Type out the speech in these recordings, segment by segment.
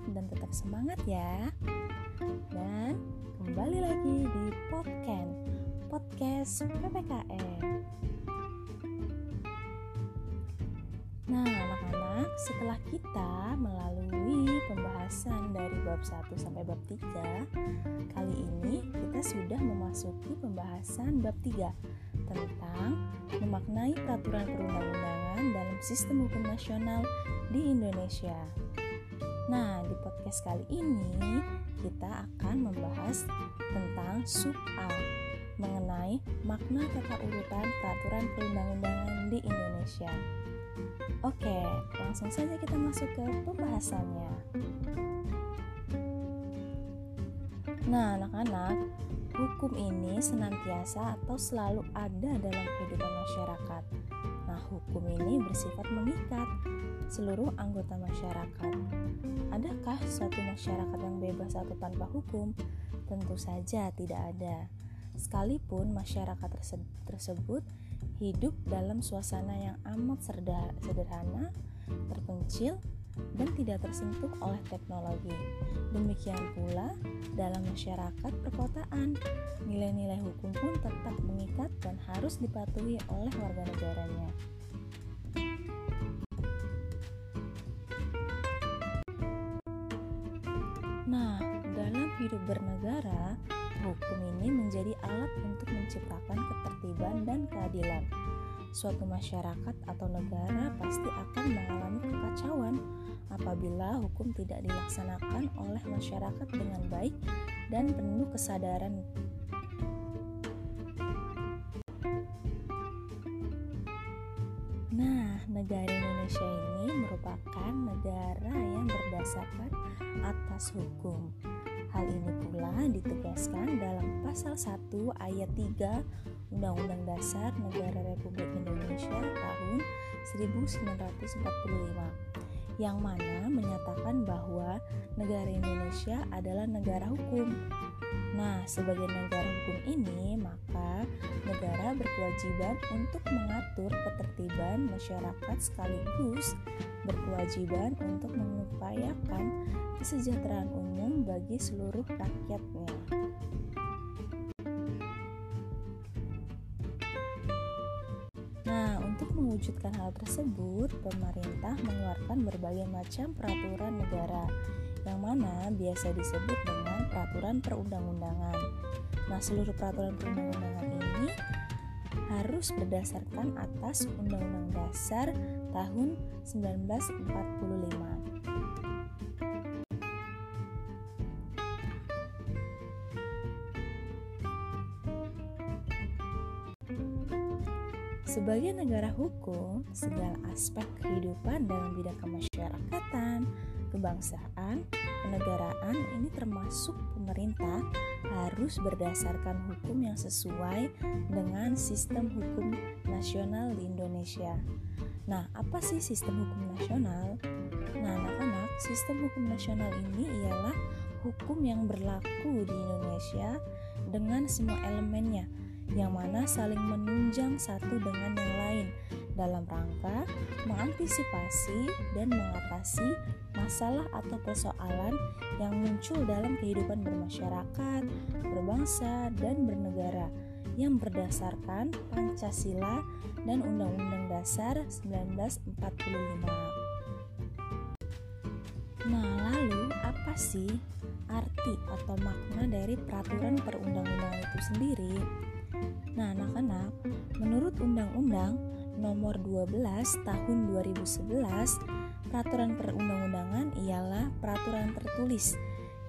sehat dan tetap semangat ya. Dan kembali lagi di podcast podcast PPKN. Nah, anak-anak, setelah kita melalui pembahasan dari bab 1 sampai bab 3, kali ini kita sudah memasuki pembahasan bab 3 tentang memaknai peraturan perundang-undangan dalam sistem hukum nasional di Indonesia. Nah, di podcast kali ini kita akan membahas tentang sub A mengenai makna tata urutan peraturan perundang-undangan di Indonesia. Oke, langsung saja kita masuk ke pembahasannya. Nah, anak-anak, hukum ini senantiasa atau selalu ada dalam kehidupan masyarakat. Nah, hukum ini bersifat mengikat seluruh anggota masyarakat. Adakah suatu masyarakat yang bebas atau tanpa hukum? Tentu saja tidak ada. Sekalipun masyarakat tersebut hidup dalam suasana yang amat sederhana, terpencil, dan tidak tersentuh oleh teknologi. Demikian pula dalam masyarakat perkotaan, nilai-nilai hukum pun tetap mengikat dan harus dipatuhi oleh warga negaranya. Hidup bernegara, hukum ini menjadi alat untuk menciptakan ketertiban dan keadilan suatu masyarakat atau negara pasti akan mengalami kekacauan apabila hukum tidak dilaksanakan oleh masyarakat dengan baik dan penuh kesadaran. Nah, negara Indonesia ini merupakan negara yang berdasarkan atas hukum. Hal ini pula ditegaskan dalam pasal 1 ayat 3 Undang-Undang Dasar Negara Republik Indonesia tahun 1945 yang mana menyatakan bahwa negara Indonesia adalah negara hukum. Nah, sebagai negara hukum ini, maka negara berkewajiban untuk mengatur ketertiban masyarakat sekaligus berkewajiban untuk mengupayakan kesejahteraan umum bagi seluruh rakyatnya. Untuk mewujudkan hal tersebut, pemerintah mengeluarkan berbagai macam peraturan negara yang mana biasa disebut dengan peraturan perundang-undangan. Nah, seluruh peraturan perundang-undangan ini harus berdasarkan atas Undang-Undang Dasar tahun 1945. Sebagai negara hukum, segala aspek kehidupan dalam bidang kemasyarakatan, kebangsaan, kenegaraan ini termasuk pemerintah harus berdasarkan hukum yang sesuai dengan sistem hukum nasional di Indonesia. Nah, apa sih sistem hukum nasional? Nah, anak-anak, sistem hukum nasional ini ialah hukum yang berlaku di Indonesia dengan semua elemennya yang mana saling menunjang satu dengan yang lain dalam rangka mengantisipasi dan mengatasi masalah atau persoalan yang muncul dalam kehidupan bermasyarakat, berbangsa, dan bernegara yang berdasarkan Pancasila dan Undang-Undang Dasar 1945. Nah, lalu apa sih arti atau makna dari peraturan perundang-undangan itu sendiri? Nah, anak-anak, menurut Undang-Undang Nomor 12 Tahun 2011, peraturan perundang-undangan ialah peraturan tertulis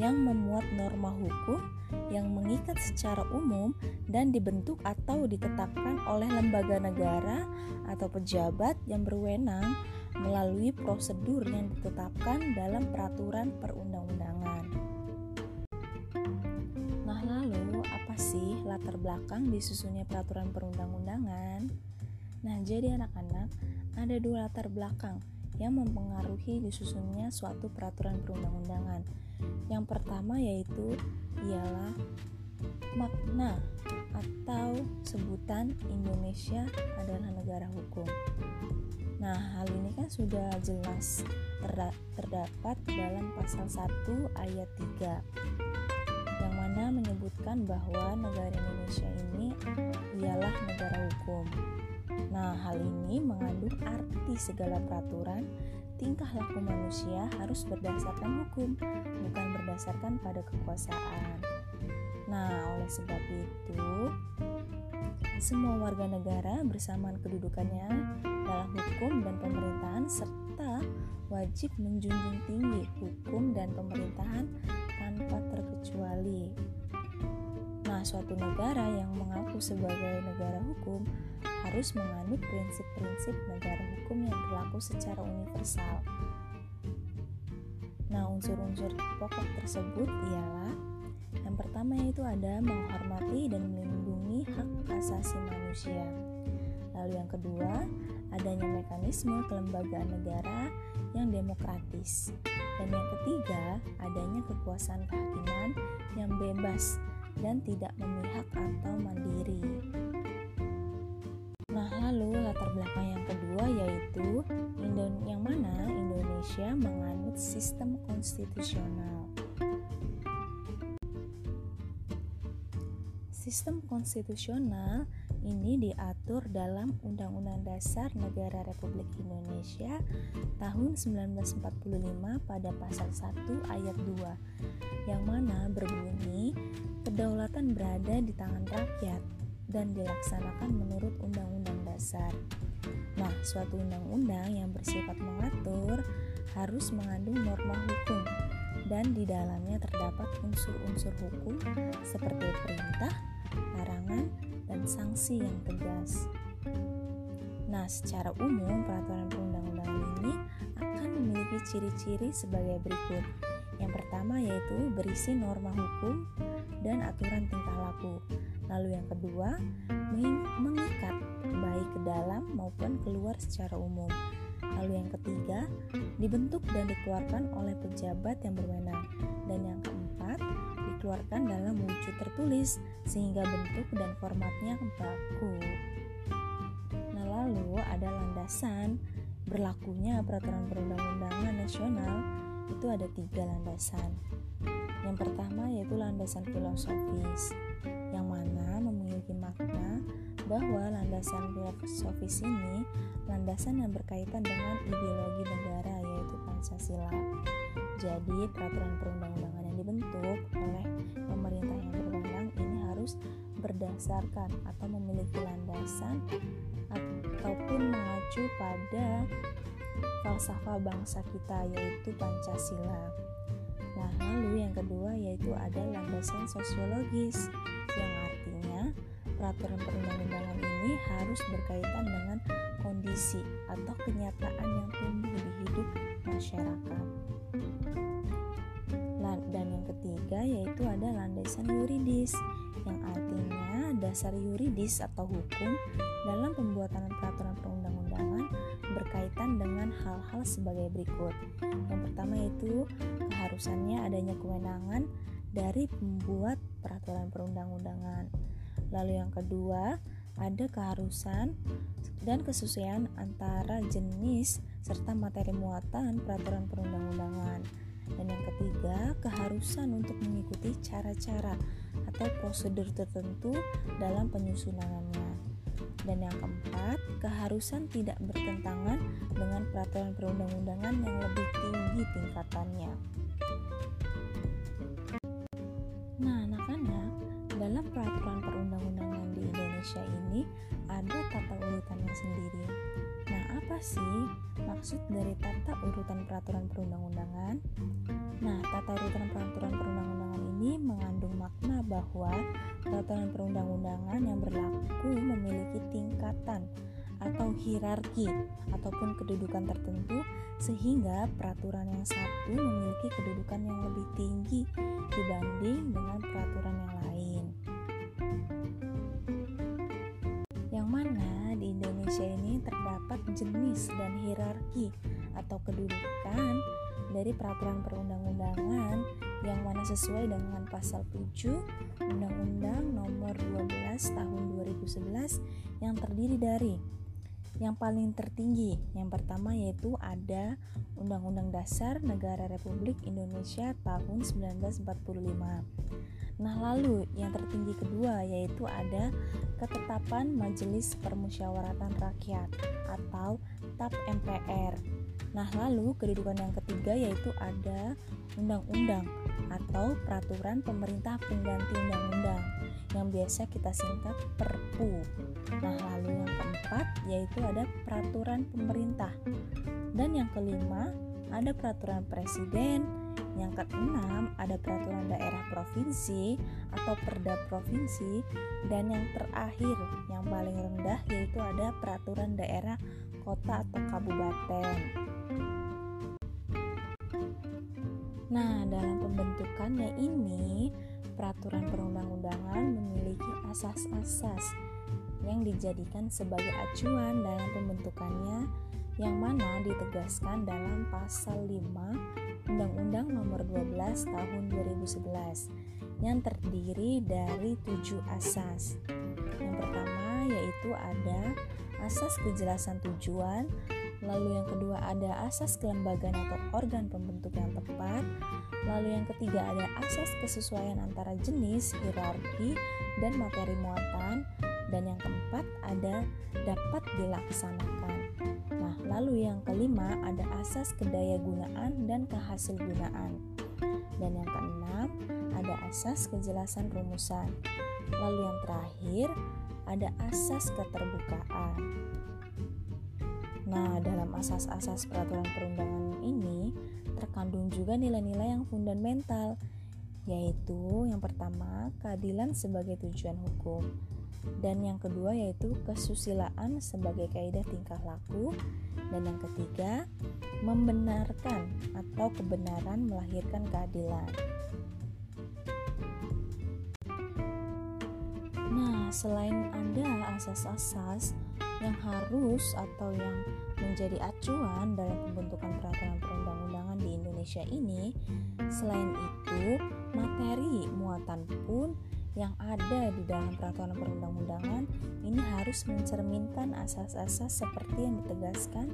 yang memuat norma hukum yang mengikat secara umum dan dibentuk atau ditetapkan oleh lembaga negara atau pejabat yang berwenang melalui prosedur yang ditetapkan dalam peraturan perundang-undangan. Latar belakang disusunnya peraturan perundang-undangan? Nah, jadi anak-anak, ada dua latar belakang yang mempengaruhi disusunnya suatu peraturan perundang-undangan. Yang pertama yaitu ialah makna atau sebutan Indonesia adalah negara hukum. Nah, hal ini kan sudah jelas terdapat dalam pasal 1 ayat 3 menyebutkan bahwa negara Indonesia ini ialah negara hukum. Nah, hal ini mengandung arti segala peraturan tingkah laku manusia harus berdasarkan hukum, bukan berdasarkan pada kekuasaan. Nah, oleh sebab itu, semua warga negara bersamaan kedudukannya dalam hukum dan pemerintahan serta wajib menjunjung tinggi hukum dan pemerintahan tanpa terkecuali. Nah, suatu negara yang mengaku sebagai negara hukum harus menganut prinsip-prinsip negara hukum yang berlaku secara universal. Nah, unsur-unsur pokok tersebut ialah yang pertama yaitu ada menghormati dan melindungi hak asasi manusia. Lalu yang kedua, adanya mekanisme kelembagaan negara yang demokratis. Dan yang ketiga, adanya kekuasaan kehakiman yang bebas dan tidak memihak atau mandiri. Nah, lalu latar belakang yang kedua yaitu yang mana Indonesia menganut sistem konstitusional. Sistem konstitusional ini diatur dalam Undang-Undang Dasar Negara Republik Indonesia tahun 1945 pada pasal 1 ayat 2 yang mana berbunyi kedaulatan berada di tangan rakyat dan dilaksanakan menurut Undang-Undang Dasar. Nah, suatu undang-undang yang bersifat mengatur harus mengandung norma hukum dan di dalamnya terdapat unsur-unsur hukum seperti perintah, larangan, dan sanksi yang tegas. Nah, secara umum peraturan perundang-undangan ini akan memiliki ciri-ciri sebagai berikut. Yang pertama yaitu berisi norma hukum dan aturan tingkah laku. Lalu yang kedua, mengikat baik ke dalam maupun keluar secara umum. Lalu yang ketiga, dibentuk dan dikeluarkan oleh pejabat yang berwenang. Dan yang keempat, dikeluarkan dalam wujud tertulis sehingga bentuk dan formatnya baku. Nah, lalu ada landasan berlakunya peraturan perundang-undangan nasional itu ada tiga landasan. Yang pertama yaitu landasan filosofis yang mana memiliki makna bahwa landasan filosofis ini landasan yang berkaitan dengan ideologi negara yaitu Pancasila. Jadi, peraturan perundang-undangan yang dibentuk oleh pemerintah yang berwenang ini harus berdasarkan atau memiliki landasan ataupun mengacu pada falsafah bangsa kita yaitu Pancasila. Yaitu ada landasan sosiologis yang artinya peraturan perundang-undangan ini harus berkaitan dengan kondisi atau kenyataan yang tumbuh di hidup masyarakat. Dan yang ketiga yaitu ada landasan yuridis yang artinya dasar yuridis atau hukum dalam pembuatan peraturan perundang-undangan berkaitan dengan hal-hal sebagai berikut. Yang pertama yaitu keharusannya adanya kewenangan dari pembuat peraturan perundang-undangan. Lalu yang kedua, ada keharusan dan kesesuaian antara jenis serta materi muatan peraturan perundang-undangan. Dan yang ketiga, keharusan untuk mengikuti cara-cara atau prosedur tertentu dalam penyusunannya. Dan yang keempat, keharusan tidak bertentangan dengan peraturan perundang-undangan yang lebih tinggi tingkatannya. Nah, anak-anak, dalam peraturan perundang-undangan di Indonesia ini ada tata urutannya sendiri. Nah, apa sih maksud dari tata urutan peraturan perundang-undangan? Nah, tata urutan peraturan perundang-undangan ini mengandung makna bahwa peraturan perundang-undangan yang berlaku memiliki tingkatan atau hierarki ataupun kedudukan tertentu sehingga peraturan yang satu memiliki kedudukan yang lebih tinggi dibanding dengan peraturan yang lain. Jenis dan hierarki atau kedudukan dari peraturan perundang-undangan yang mana sesuai dengan pasal 7 Undang-Undang Nomor 12 Tahun 2011 yang terdiri dari yang paling tertinggi. Yang pertama yaitu ada Undang-Undang Dasar Negara Republik Indonesia tahun 1945. Nah, lalu yang tertinggi kedua yaitu ada Ketetapan Majelis Permusyawaratan Rakyat atau TAP MPR. Nah, lalu kedudukan yang ketiga yaitu ada undang-undang atau peraturan pemerintah pengganti undang-undang yang biasa kita singkat Perpu. Nah, lalu yang keempat yaitu ada peraturan pemerintah. Dan yang kelima ada peraturan presiden, yang keenam ada peraturan daerah provinsi atau perda provinsi dan yang terakhir yang paling rendah yaitu ada peraturan daerah kota atau kabupaten. Nah, dalam pembentukannya ini peraturan perundang-undangan memiliki asas-asas yang dijadikan sebagai acuan dalam pembentukannya yang mana ditegaskan dalam pasal 5 Undang-Undang Nomor 12 Tahun 2011 yang terdiri dari tujuh asas. Yang pertama yaitu ada asas kejelasan tujuan, lalu yang kedua ada asas kelembagaan atau organ pembentuk yang tepat, lalu yang ketiga ada asas kesesuaian antara jenis, hierarki, dan materi muatan, dan yang keempat ada dapat dilaksanakan. Lalu yang kelima ada asas kedayagunaan dan kehasilgunaan. Dan yang keenam ada asas kejelasan rumusan. Lalu yang terakhir ada asas keterbukaan. Nah, dalam asas-asas peraturan perundangan ini terkandung juga nilai-nilai yang fundamental, yaitu yang pertama, keadilan sebagai tujuan hukum dan yang kedua yaitu kesusilaan sebagai kaidah tingkah laku dan yang ketiga membenarkan atau kebenaran melahirkan keadilan. Nah, selain ada asas-asas yang harus atau yang menjadi acuan dalam pembentukan peraturan perundang-undangan di Indonesia ini, selain itu materi muatan pun yang ada di dalam peraturan perundang-undangan ini harus mencerminkan asas-asas seperti yang ditegaskan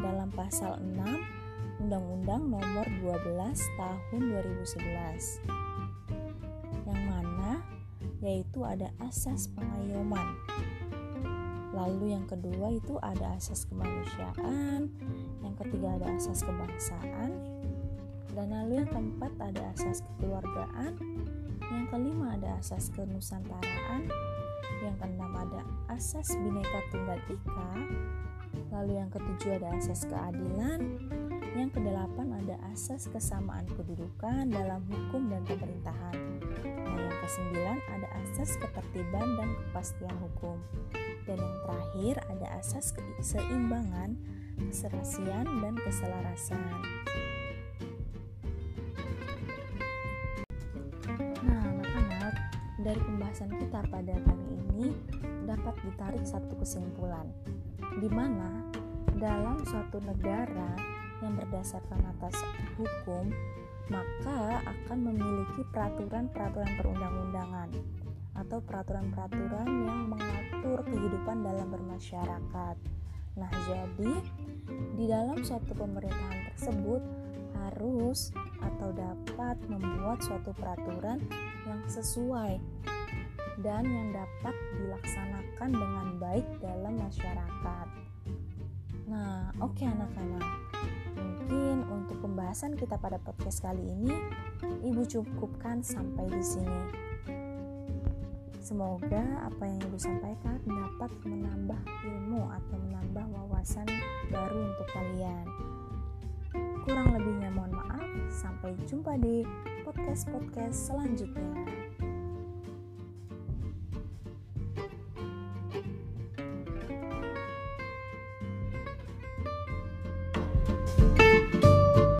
dalam pasal 6 Undang-Undang Nomor 12 Tahun 2011 yang mana yaitu ada asas pengayoman. Lalu yang kedua itu ada asas kemanusiaan yang ketiga ada asas kebangsaan dan lalu yang keempat ada asas kekeluargaan yang kelima ada asas kenusantaraan, yang keenam ada asas bineka tunggal ika, lalu yang ketujuh ada asas keadilan, yang kedelapan ada asas kesamaan kedudukan dalam hukum dan pemerintahan. Nah, yang kesembilan ada asas ketertiban dan kepastian hukum. Dan yang terakhir ada asas keseimbangan, keserasian, dan keselarasan. Dari pembahasan kita pada kali ini dapat ditarik satu kesimpulan, di mana dalam suatu negara yang berdasarkan atas hukum, maka akan memiliki peraturan-peraturan perundang-undangan atau peraturan-peraturan yang mengatur kehidupan dalam bermasyarakat. Nah, jadi di dalam suatu pemerintahan tersebut harus atau dapat membuat suatu peraturan yang sesuai dan yang dapat dilaksanakan dengan baik dalam masyarakat. Nah, oke okay, anak-anak. Mungkin untuk pembahasan kita pada podcast kali ini, Ibu cukupkan sampai di sini. Semoga apa yang Ibu sampaikan dapat menambah ilmu atau menambah wawasan baru untuk kalian. Kurang lebihnya mohon maaf. Sampai jumpa di podcast-podcast selanjutnya.